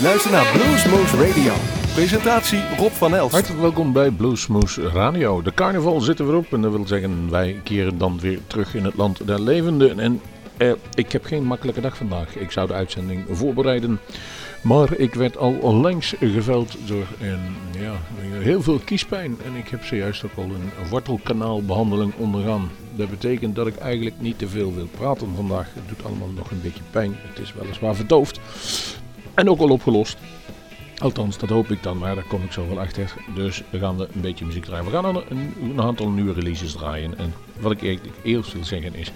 U luistert naar Bluesmoose Radio. Presentatie Rob van Elst. Hartelijk welkom bij Bluesmoose Radio. De carnaval zit er weer op en dat wil zeggen wij keren dan weer terug in het land der levenden. En eh, ik heb geen makkelijke dag vandaag. Ik zou de uitzending voorbereiden. Maar ik werd al langs geveld door een, ja, heel veel kiespijn. En ik heb zojuist ook al een wortelkanaalbehandeling ondergaan. Dat betekent dat ik eigenlijk niet te veel wil praten vandaag. Het doet allemaal nog een beetje pijn. Het is weliswaar verdoofd. En ook al opgelost. Althans, dat hoop ik dan, maar daar kom ik zo wel achter. Dus we gaan een beetje muziek draaien. We gaan een, een aantal nieuwe releases draaien. En wat ik eerst wil zeggen is...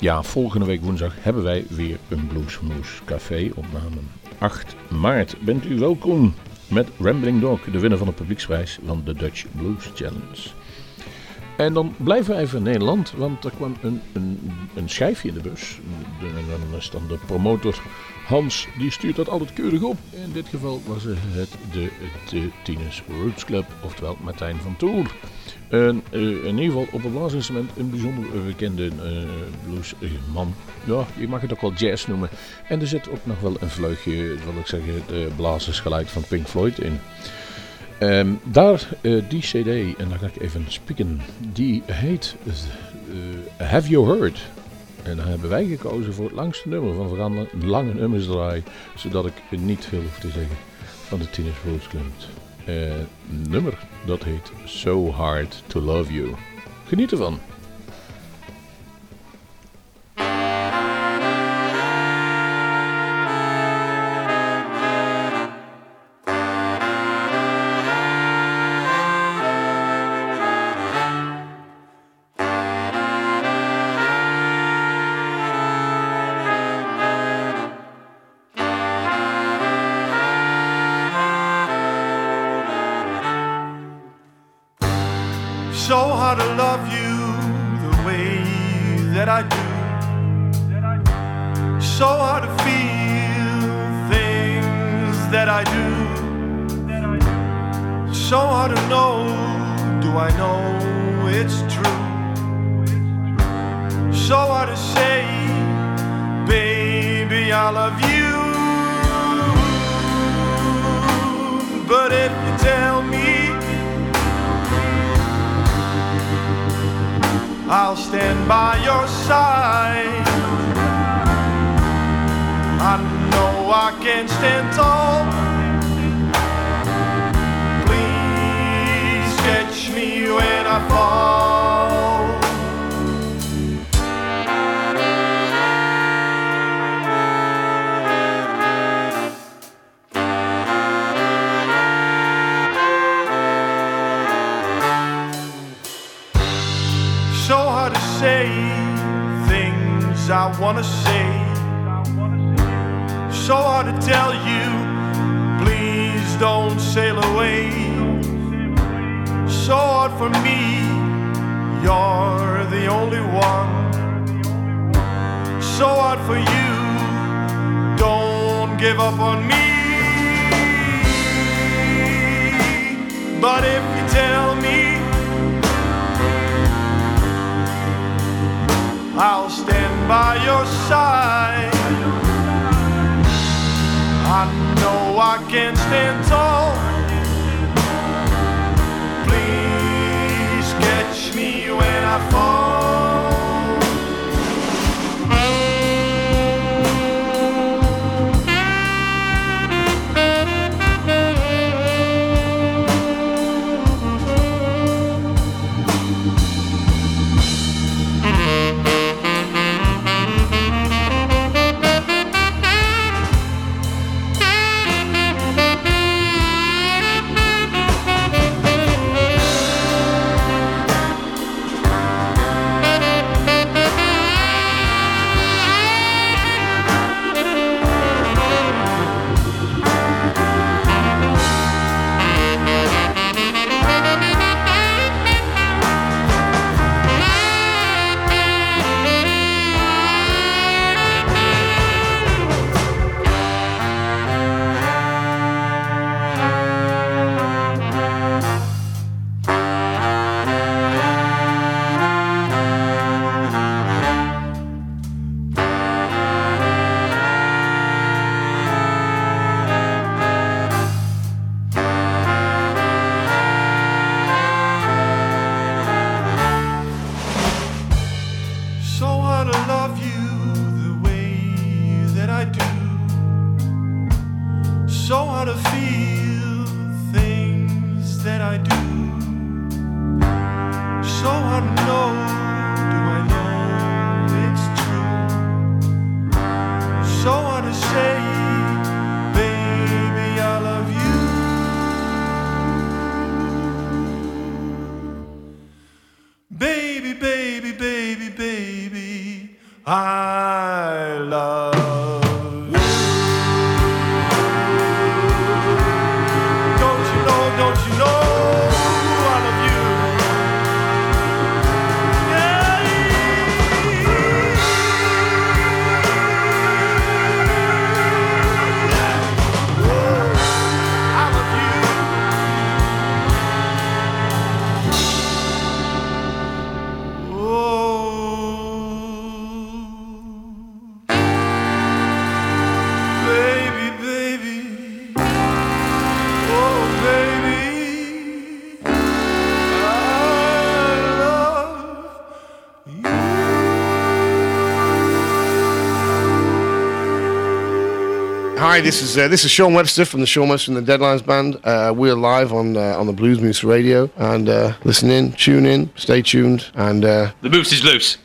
Ja, volgende week woensdag hebben wij weer een Bluesmoose Café opname. 8 maart bent u welkom met Rambling Dog, de winnaar van de publieksprijs van de Dutch Blues Challenge. En dan blijven we even in Nederland, want er kwam een, een, een schijfje in de bus. De, dan is dan de promotor Hans, die stuurt dat altijd keurig op. In dit geval was het de, de Roots Club, oftewel Martijn van Toer. En, uh, in ieder geval op het blaasinstrument een bijzonder bekende uh, bluesman. Ja, je mag het ook wel jazz noemen. En er zit ook nog wel een vleugje, wil ik zeggen, de blazersgeluid van Pink Floyd in. Um, daar, uh, die cd, en dan ga ik even spieken, die heet Have You Heard? En dan hebben wij gekozen voor het langste nummer, van een lange nummers draaien, zodat ik niet veel hoef te zeggen van de Teenage Roots Club. Uh, nummer dat heet So Hard to Love You. Geniet ervan! ought to love. I this is uh, this is Sean Webster from the Sean Webster and the Deadlines Band. Uh, we're live on uh, on the Blues Moose Radio, and uh, listen in, tune in, stay tuned, and uh, the moose is loose.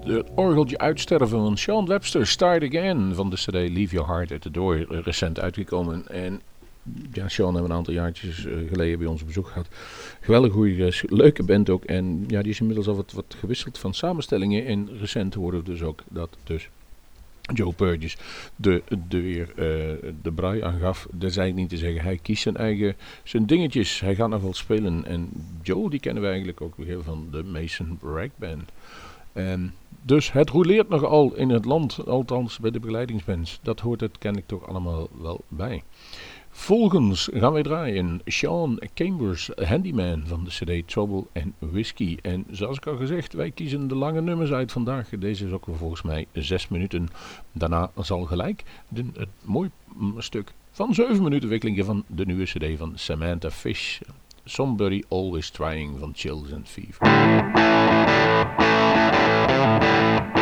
Het, orgeltje uitsterven van Sean Webster, Start Again, van de cd Leave Your Heart at the Door, recent uitgekomen. En ja, Sean hebben een aantal jaartjes eh, geleden bij ons bezoek gehad. Geweldig goede, eh, leuke band ook. En ja, die is inmiddels al wat, gewisseld van samenstellingen. En recent hoorden we dus ook dat dus Joe Burgess de, de weer eh, de brui aangaf. Dat is eigenlijk niet te zeggen. Hij kiest zijn eigen zijn dingetjes. Hij gaat nog wel spelen. En Joe die kennen we eigenlijk ook weer van de Mason Bragg Band. En dus het roleert nogal in het land, althans bij de begeleidingsbands. Dat hoort het kennelijk toch allemaal wel bij. Volgens gaan wij draaien Sean Chambers, Handyman van de CD Trouble and Whiskey. En zoals ik al gezegd, wij kiezen de lange nummers uit vandaag. Deze is ook volgens mij zes minuten. Daarna zal gelijk het mooi stuk van zeven minuten wikkelingen van de nieuwe CD van Samantha Fish. Somebody Always Trying van Chills and Fever. Thank you.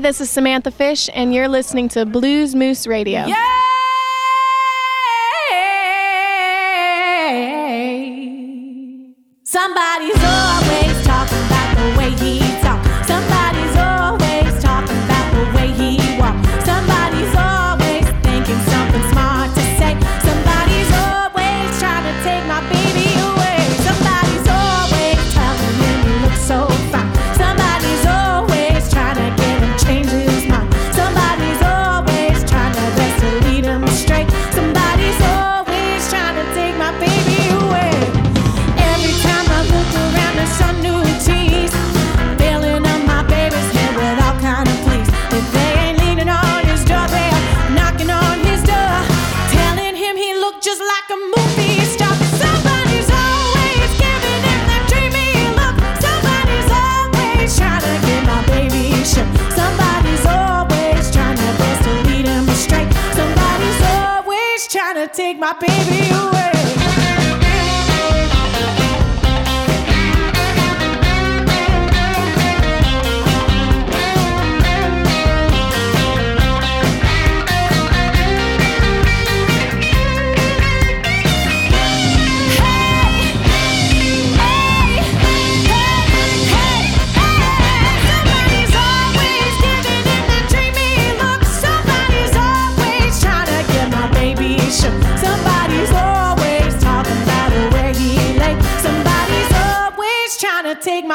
This is Samantha Fish, and you're listening to Blues Moose Radio. my baby away.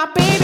stop.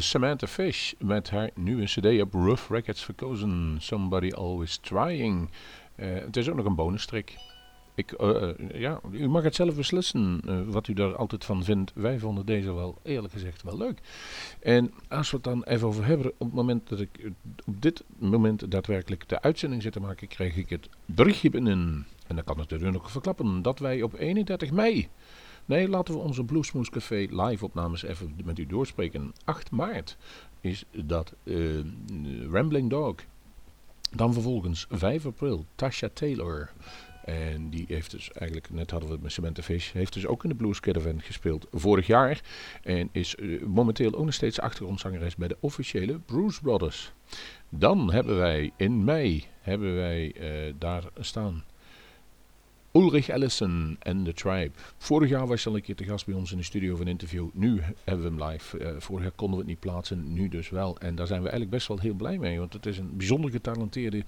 Samantha Fish met haar nieuwe cd op Rough Records verkozen. Somebody Always Trying. Eh, het is ook nog een bonus track. Ik, eh, eh, ja, u mag het zelf beslissen wat u daar altijd van vindt. Wij vonden deze wel eerlijk gezegd wel leuk. En als we het dan even over hebben, op het moment dat ik op dit moment daadwerkelijk de uitzending zit te maken, kreeg ik het berichtje binnen. En dan kan ik natuurlijk nog verklappen dat wij op 31 mei. Nee, laten we onze Bluesmoes Café live opnames even met u doorspreken. 8 maart is dat eh, Rambling Dog. Dan vervolgens 5 april Tasha Taylor. En die heeft dus eigenlijk, net hadden we het met Samantha Fish, heeft dus ook in de Blues Caravan gespeeld vorig jaar. En is eh, momenteel ook nog steeds achtergrondzangeres bij de officiële Bruce Brothers. Dan hebben wij in mei, hebben wij eh, daar staan Ulrich Ellison en The Tribe. Vorig jaar was hij al een keer te gast bij ons in de studio voor een interview. Nu hebben we hem live. Eh, vorig jaar konden we het niet plaatsen, nu dus wel. En daar zijn we eigenlijk best wel heel blij mee. Want het is een bijzonder getalenteerde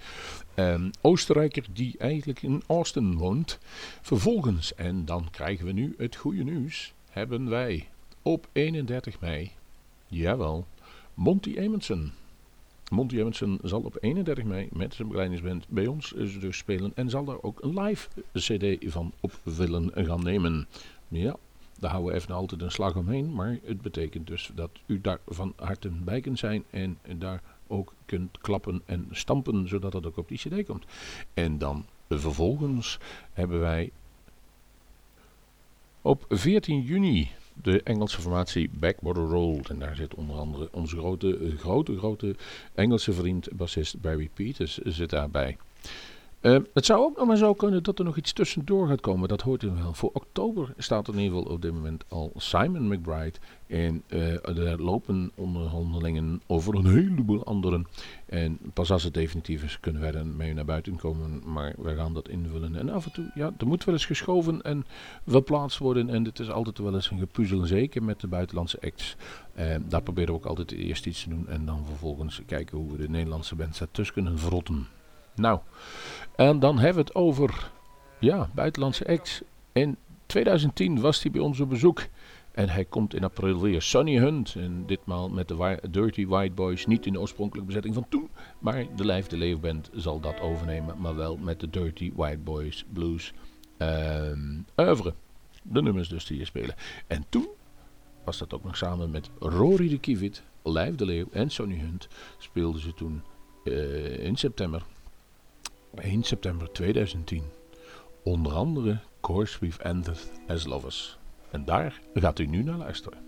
ehm, Oostenrijker die eigenlijk in Austin woont. Vervolgens, en dan krijgen we nu het goede nieuws, hebben wij op 31 mei, jawel, Monty Emerson. Monty Emerson zal op 31 mei met zijn begeleidingsband bij ons dus spelen en zal daar ook een live cd van op willen gaan nemen. Ja, daar houden we even altijd een slag omheen, maar het betekent dus dat u daar van harte bij kunt zijn en daar ook kunt klappen en stampen, zodat dat ook op die cd komt. En dan vervolgens hebben wij op 14 juni de Engelse formatie Backwater Road. En daar zit onder andere onze grote, grote, grote Engelse vriend, bassist Barry Peters zit daarbij. Eh, het zou ook nog maar zo kunnen dat er nog iets tussendoor gaat komen. Dat hoort u wel. Voor oktober staat er in ieder geval op dit moment al Simon McBride. En eh, er lopen onderhandelingen over een heleboel anderen. En pas als het definitief is, kunnen wij er mee naar buiten komen. Maar wij gaan dat invullen. En af en toe, ja, er moet wel eens geschoven en verplaatst worden. En het is altijd wel eens een gepuzzel, zeker met de buitenlandse acts. Eh, daar proberen we ook altijd eerst iets te doen. En dan vervolgens kijken hoe we de Nederlandse band tussen kunnen verrotten. Nou, en dan hebben we het over ja, buitenlandse acts. In 2010 was hij bij ons op bezoek. En hij komt in april weer. Sonny Hunt. En ditmaal met de Dirty White Boys. Niet in de oorspronkelijke bezetting van toen. Maar de Lijf de Leeuw Band zal dat overnemen. Maar wel met de Dirty White Boys Blues oeuvre. De nummers dus die hier spelen. En toen was dat ook nog samen met Rory de Kievit, Lijf de Leeuw en Sonny Hunt. Speelden ze toen eh, in september 1 september 2010. Onder andere Course We've Ended as Lovers. En daar gaat u nu naar luisteren.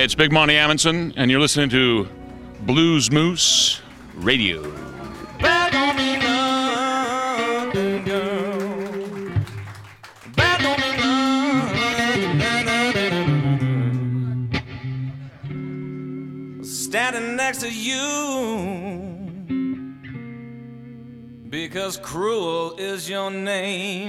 Hey, it's Big Monty Amundsen, and you're listening to Blues Moose Radio. Standing next to you because cruel is your name.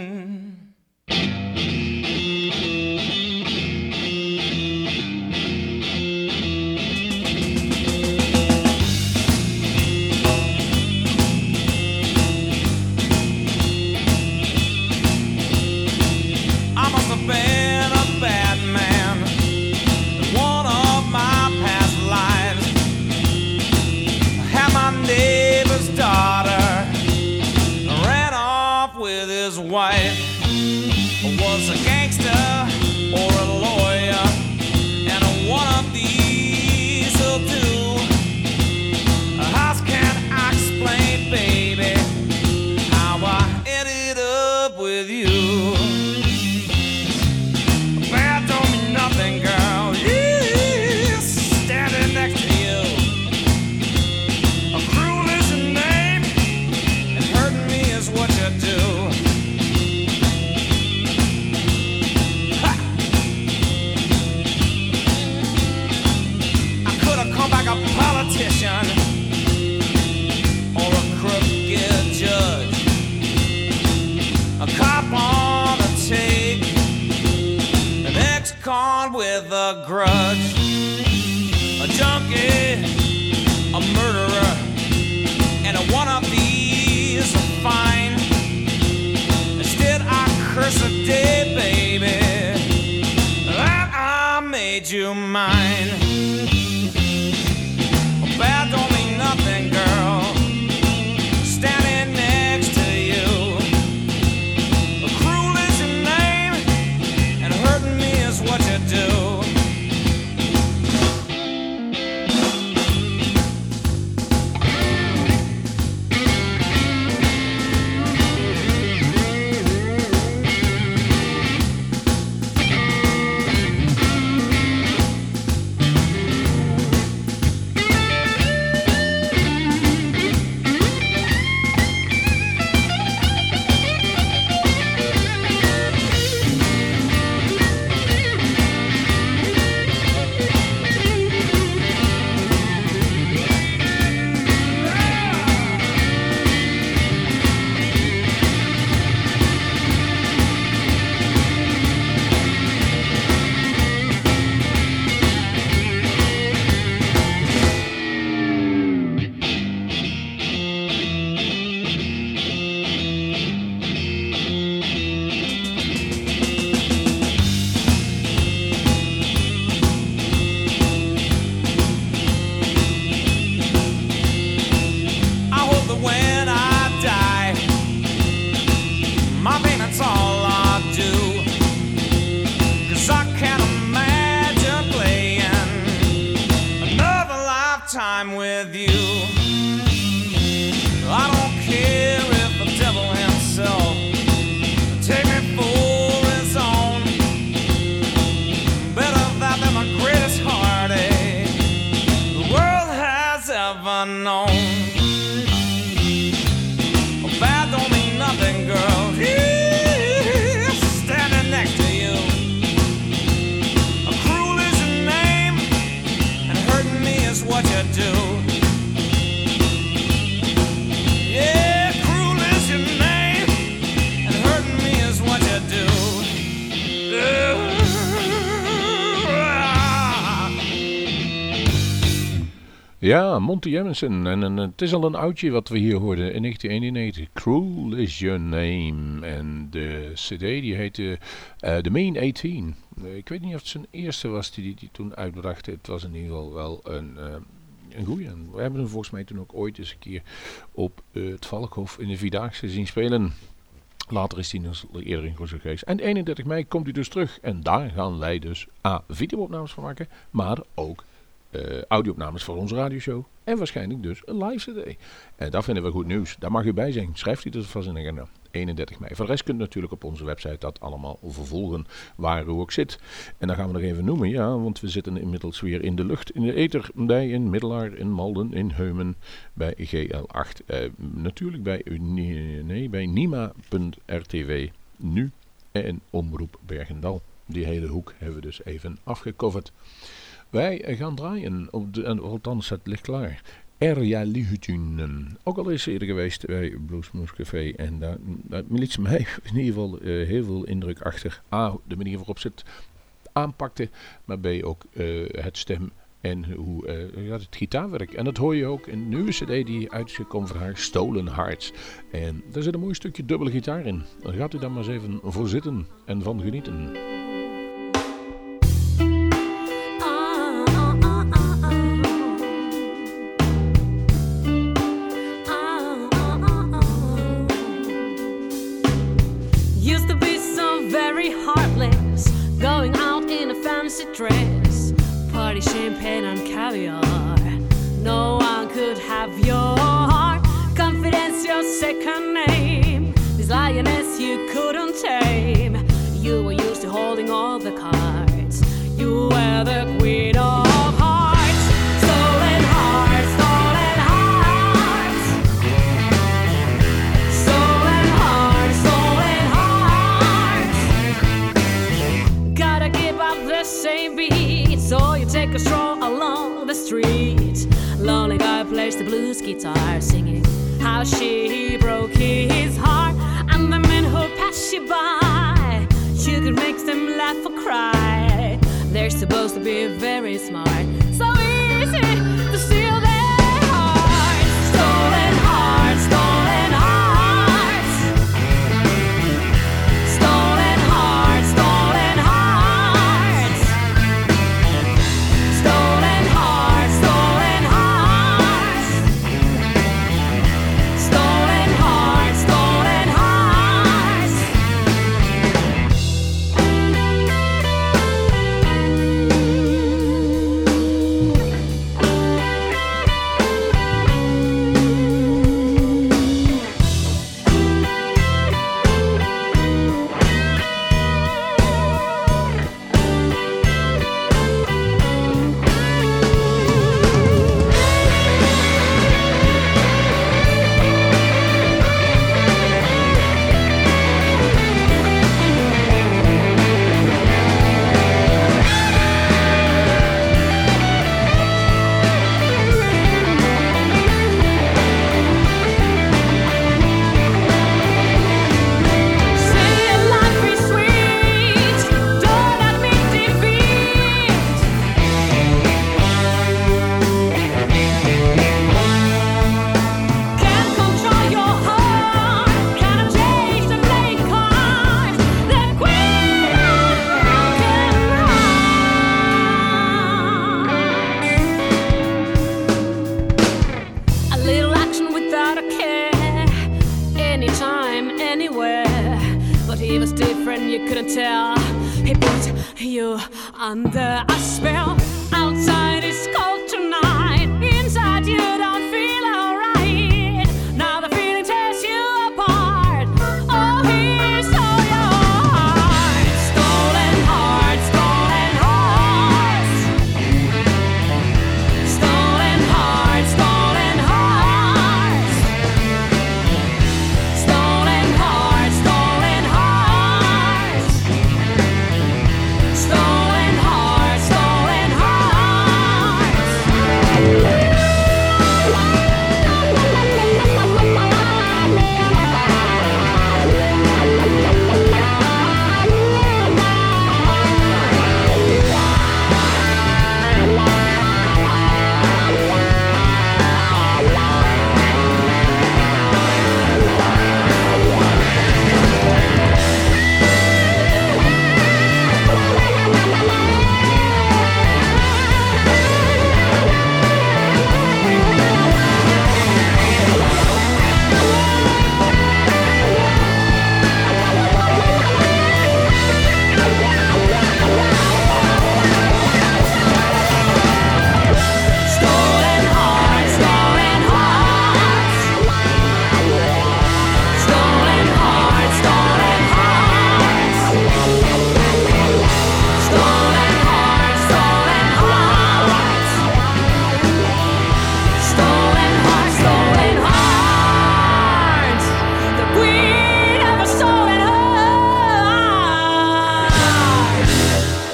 Ja, Monty Emerson. En, en, het is al een oudje wat we hier hoorden in 1991. Cruel is your name. En de cd die heette eh, The Main 18. Eh, ik weet niet of het zijn eerste was die die toen uitbracht. Het was in ieder geval wel een... Uh, een goeie. We hebben hem volgens mij toen ook ooit eens een keer op het Valkhof in de Vierdaagse zien spelen. Later is hij nog eerder in Gozo geweest. En 31 mei komt hij dus terug. En daar gaan wij dus A. videoopnames van maken, maar ook uh, audio-opnames voor onze radioshow. En waarschijnlijk dus een live CD. En dat vinden we goed nieuws. Daar mag u bij zijn. Schrijft u dus vast in de agenda. 31 mei. Voor de rest kunt u natuurlijk op onze website dat allemaal vervolgen waar u ook zit. En dan gaan we nog even noemen, ja, want we zitten inmiddels weer in de lucht, in de ether, bij in Middelaar, in Malden, in Heumen, bij GL8. Eh, natuurlijk bij, nee, bij Nima.rtw nu en Omroep Bergendal. Die hele hoek hebben we dus even afgecoverd. Wij gaan draaien, op en althans het ligt klaar. Erja Lihutunen. Ook al is ze eerder geweest bij Bluesmoes Café. En daar, daar liet ze mij in ieder geval eh, heel veel indruk achter. A, de manier waarop ze het aanpakte. Maar B, ook eh, het stem en hoe eh, ja, het gitaarwerk. En dat hoor je ook in een nieuwe cd die uit is van haar, Stolen Hearts. En daar zit een mooi stukje dubbele gitaar in. Dan gaat u daar maar eens even voor zitten en van genieten. Fancy dress, party champagne and caviar. No one could have your heart, confidence your second name. This lioness you couldn't tame. You were used to holding all the cards. You were the queen guitar, singing how she broke his heart. And the men who pass you by, you could make them laugh or cry. They're supposed to be very smart,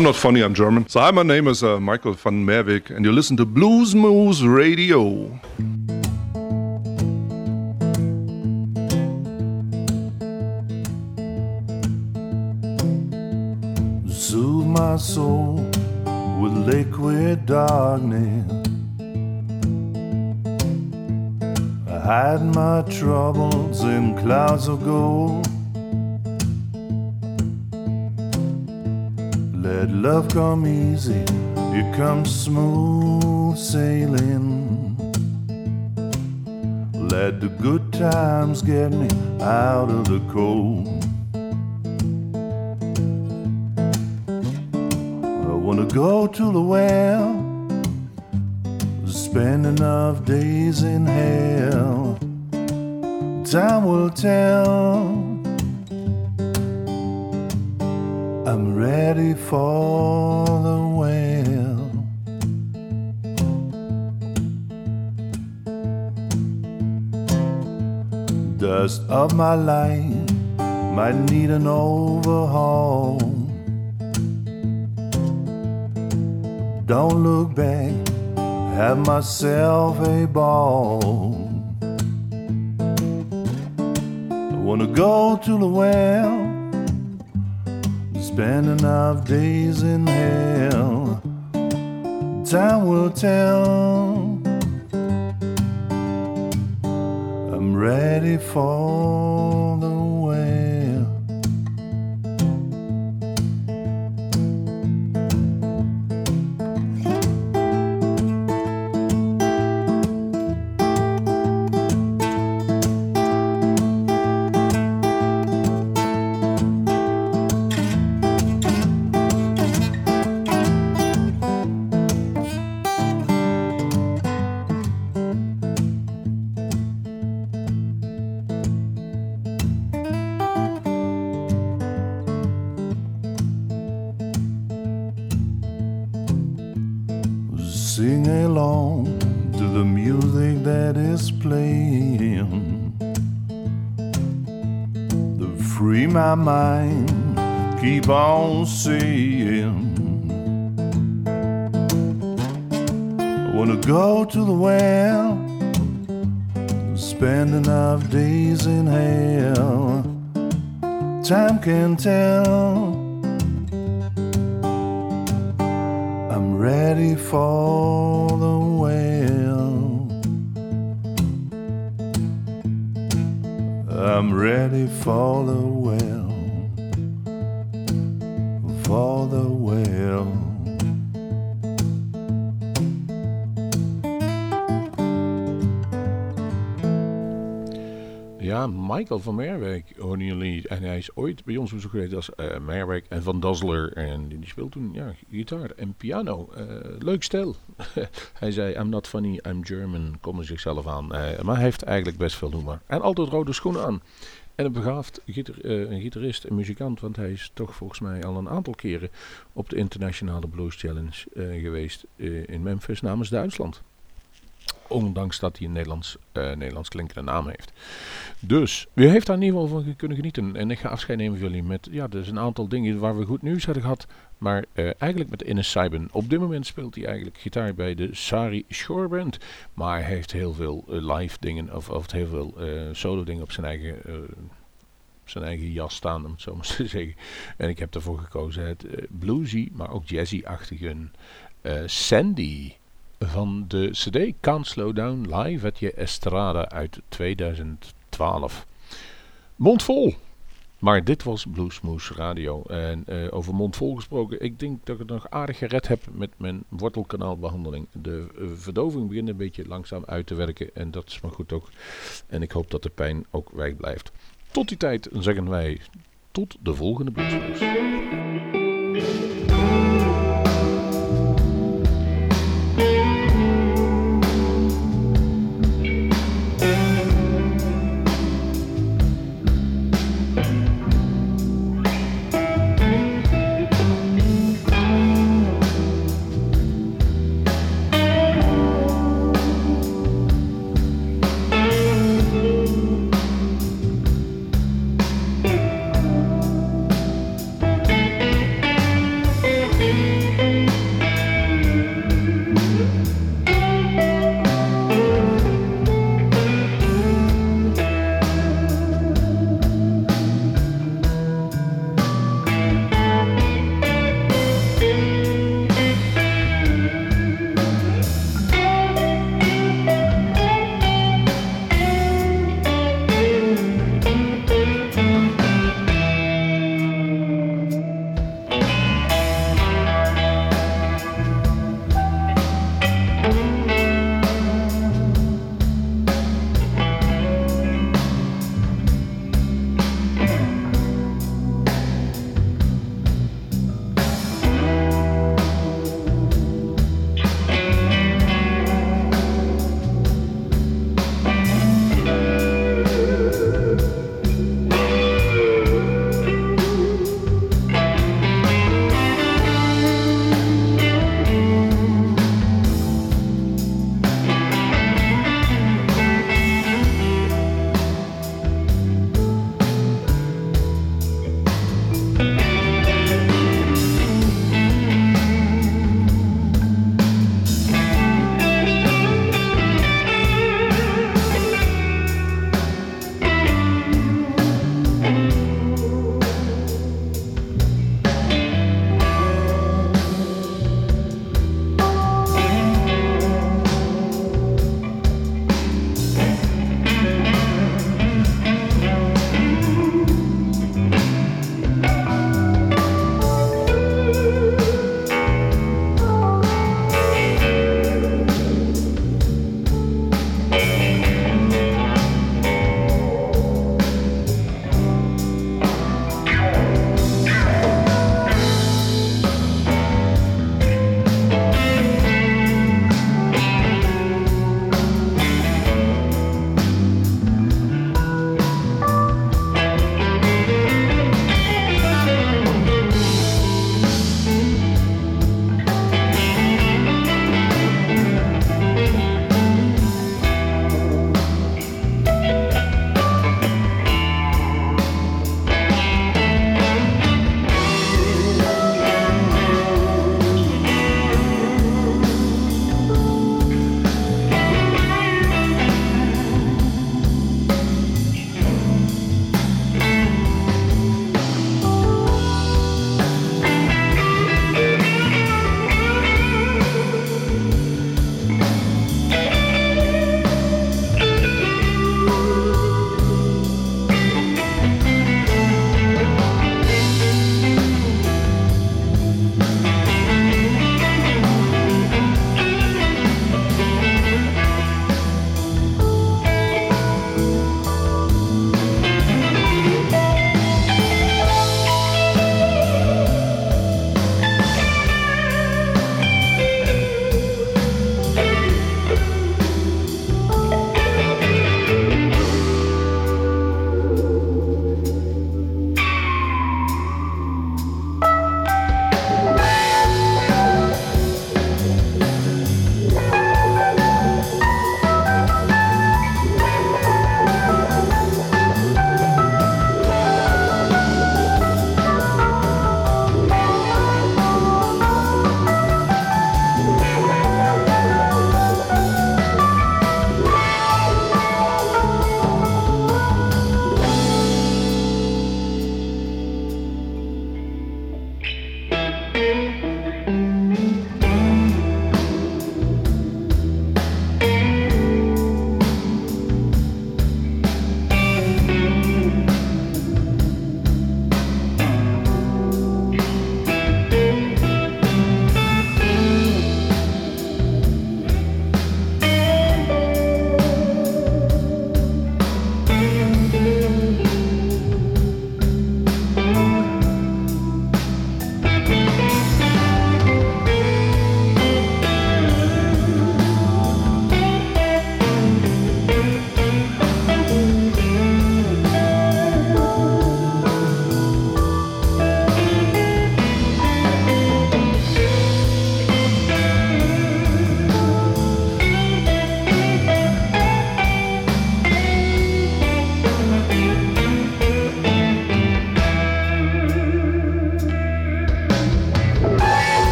I'm not funny, I'm German. So, hi, my name is uh, Michael van Merwijk, and you listen to Blues Moose Radio. Soothe my soul with liquid darkness. I hide my troubles in clouds of gold. Let love come easy, it comes smooth sailing. Let the good times get me out of the cold. I wanna go to the well, spend enough days in hell. Time will tell. I'm ready for the well. Dust of my life might need an overhaul. Don't look back, have myself a ball. I wanna go to the well, spend enough days in hell. Time will tell. I'm ready for the on saying. I wanna go to the well, spend enough days in hell. Time can tell. I'm ready for the well. I'm ready for the Van Merwijk hoorden. En hij is ooit bij ons bezoek geweest als eh Merwijk en Van Dazzler. En die speelt toen ja, gitaar en piano. Eh, leuk stel. hij zei, I'm not funny, I'm German. Konde zichzelf aan. Eh, maar hij heeft eigenlijk best veel humor. En altijd rode schoenen aan. En een begaafd een gitarist en muzikant. Want hij is toch volgens mij al een aantal keren op de Internationale Blues Challenge geweest in Memphis namens Duitsland. Ondanks dat hij een Nederlands, eh, Nederlands klinkende naam heeft. Dus, u heeft daar in ieder geval van kunnen genieten. En ik ga afscheid nemen van jullie met, ja, is een aantal dingen waar we goed nieuws hebben gehad. Maar eh, eigenlijk met Ines Saiben. Op dit moment speelt hij eigenlijk gitaar bij de Sari Shore Band. Maar hij heeft heel veel eh, live dingen, of, of heel veel solo dingen op zijn eigen... zijn eigen jas staan, om het zo maar te zeggen. En ik heb ervoor gekozen het bluesy, maar ook jazzy-achtige eh, Sandy van de CD Can't Slow Down live at je Estrada uit 2012. Mondvol! Maar dit was Bluesmoose Radio. En eh, over mondvol gesproken, ik denk dat ik het nog aardig gered heb met mijn wortelkanaalbehandeling. De eh, verdoving begint een beetje langzaam uit te werken en dat is maar goed ook. En ik hoop dat de pijn ook weg blijft. Tot die tijd zeggen wij tot de volgende Bluesmoose.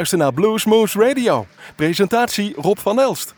Luistert naar Bluesmoose Radio. Presentatie Rob van Elst.